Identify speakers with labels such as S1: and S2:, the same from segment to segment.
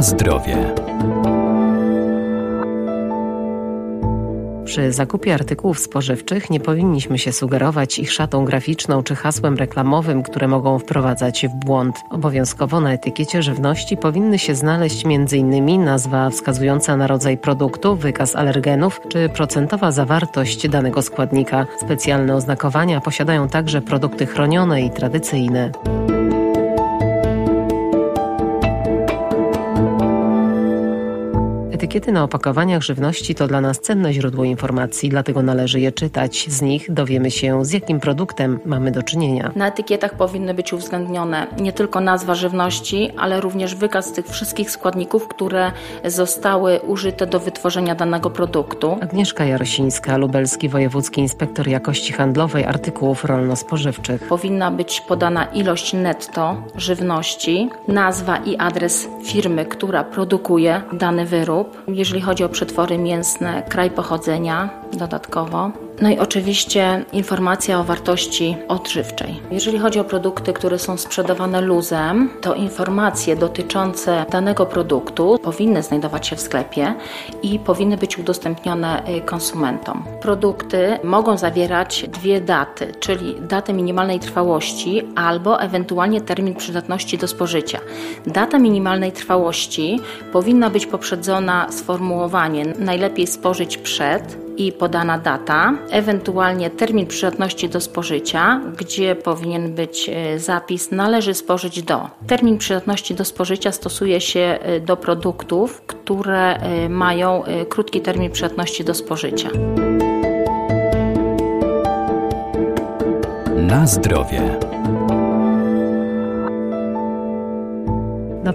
S1: Na zdrowie.
S2: Przy zakupie artykułów spożywczych nie powinniśmy się sugerować ich szatą graficzną czy hasłem reklamowym, które mogą wprowadzać w błąd. Obowiązkowo na etykiecie żywności powinny się znaleźć m.in. nazwa wskazująca na rodzaj produktu, wykaz alergenów czy procentowa zawartość danego składnika. Specjalne oznakowania posiadają także produkty chronione i tradycyjne. Etykiety na opakowaniach żywności to dla nas cenne źródło informacji, dlatego należy je czytać. Z nich dowiemy się, z jakim produktem mamy do czynienia.
S3: Na etykietach powinny być uwzględnione nie tylko nazwa żywności, ale również wykaz tych wszystkich składników, które zostały użyte do wytworzenia danego produktu.
S2: Agnieszka Jarosińska, Lubelski Wojewódzki Inspektor Jakości Handlowej Artykułów Rolno-Spożywczych.
S3: Powinna być podana ilość netto żywności, nazwa i adres firmy, która produkuje dany wyrób jeżeli chodzi o przetwory mięsne, kraj pochodzenia dodatkowo. No i oczywiście informacja o wartości odżywczej. Jeżeli chodzi o produkty, które są sprzedawane luzem, to informacje dotyczące danego produktu powinny znajdować się w sklepie i powinny być udostępnione y, konsumentom. Produkty mogą zawierać dwie daty, czyli datę minimalnej trwałości albo ewentualnie termin przydatności do spożycia. Data minimalnej trwałości powinna być poprzedzona sformułowaniem najlepiej spożyć przed i podana data, ewentualnie termin przydatności do spożycia, gdzie powinien być e, zapis należy spożyć do. Termin przydatności do spożycia stosuje się e, do produktów, które e, mają krótki termin przydatności do spożycia.
S1: Na zdrowie.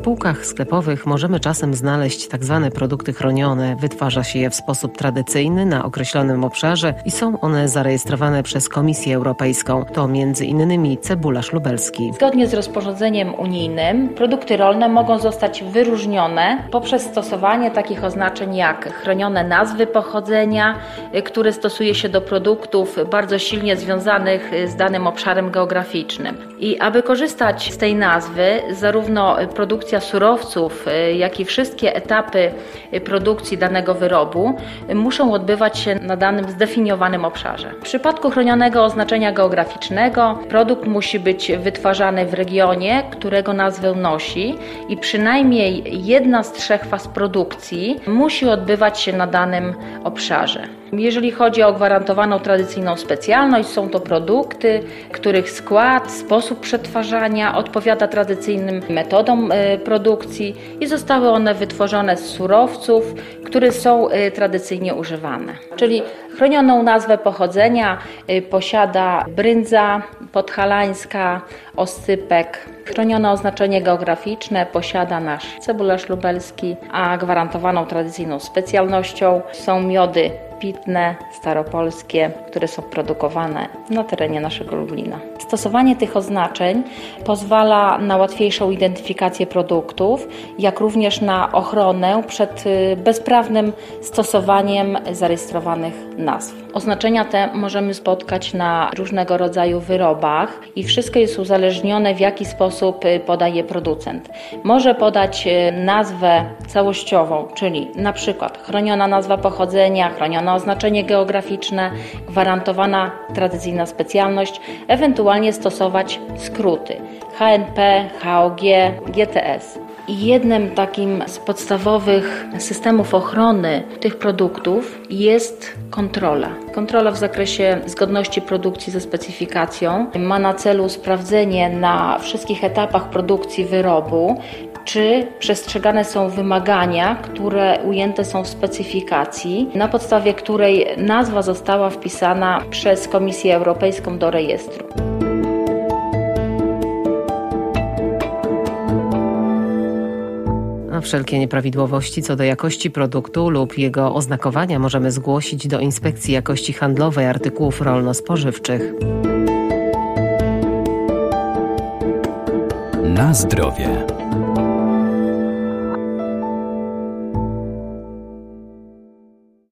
S2: Półkach sklepowych możemy czasem znaleźć tak zwane produkty chronione. Wytwarza się je w sposób tradycyjny na określonym obszarze i są one zarejestrowane przez Komisję Europejską. To między innymi cebularz lubelski.
S3: Zgodnie z rozporządzeniem unijnym produkty rolne mogą zostać wyróżnione poprzez stosowanie takich oznaczeń jak chronione nazwy pochodzenia, które stosuje się do produktów bardzo silnie związanych z danym obszarem geograficznym. I aby korzystać z tej nazwy, zarówno produkty produkcja surowców, y, jak i wszystkie etapy y, produkcji danego wyrobu y, muszą odbywać się na danym zdefiniowanym obszarze. W przypadku chronionego oznaczenia geograficznego produkt musi być wytwarzany w regionie, którego nazwę nosi i przynajmniej jedna z trzech faz produkcji musi odbywać się na danym obszarze. Jeżeli chodzi o gwarantowaną tradycyjną specjalność, są to produkty, których skład, sposób przetwarzania odpowiada tradycyjnym metodom produkcji i zostały one wytworzone z surowców, które są e, tradycyjnie używane. Czyli chronioną nazwę pochodzenia e, posiada bryndza podhalańska, oscypek. Chronione oznaczenie geograficzne posiada nasz cebularz lubelski, a gwarantowaną tradycyjną specjalnością są miody pitne, staropolskie, które są produkowane na terenie naszego Lublina. Stosowanie tych oznaczeń pozwala na łatwiejszą identyfikację produktów, jak również na ochronę przed y, bezprawnym stosowaniem zarejestrowanych nazw. Oznaczenia te możemy spotkać na różnego rodzaju wyrobach i wszystko jest uzależnione w jaki sposób y, podaje producent. Może podać y, nazwę całościową, czyli na przykład chroniona nazwa pochodzenia, chronione oznaczenie geograficzne, gwarantowana tradycyjna specjalność, ewentualnie stosować skróty HNP, HOG, GTS. I jednym takim z podstawowych systemów ochrony tych produktów jest kontrola. Kontrola w zakresie zgodności produkcji ze specyfikacją ma na celu sprawdzenie na wszystkich etapach produkcji wyrobu, czy przestrzegane są wymagania, które ujęte są w specyfikacji, na podstawie której nazwa została wpisana przez Komisję Europejską do rejestru.
S2: Wszelkie nieprawidłowości co do jakości produktu lub jego oznakowania możemy zgłosić do Inspekcji Jakości Handlowej Artykułów Rolno-Spożywczych.
S1: Na zdrowie.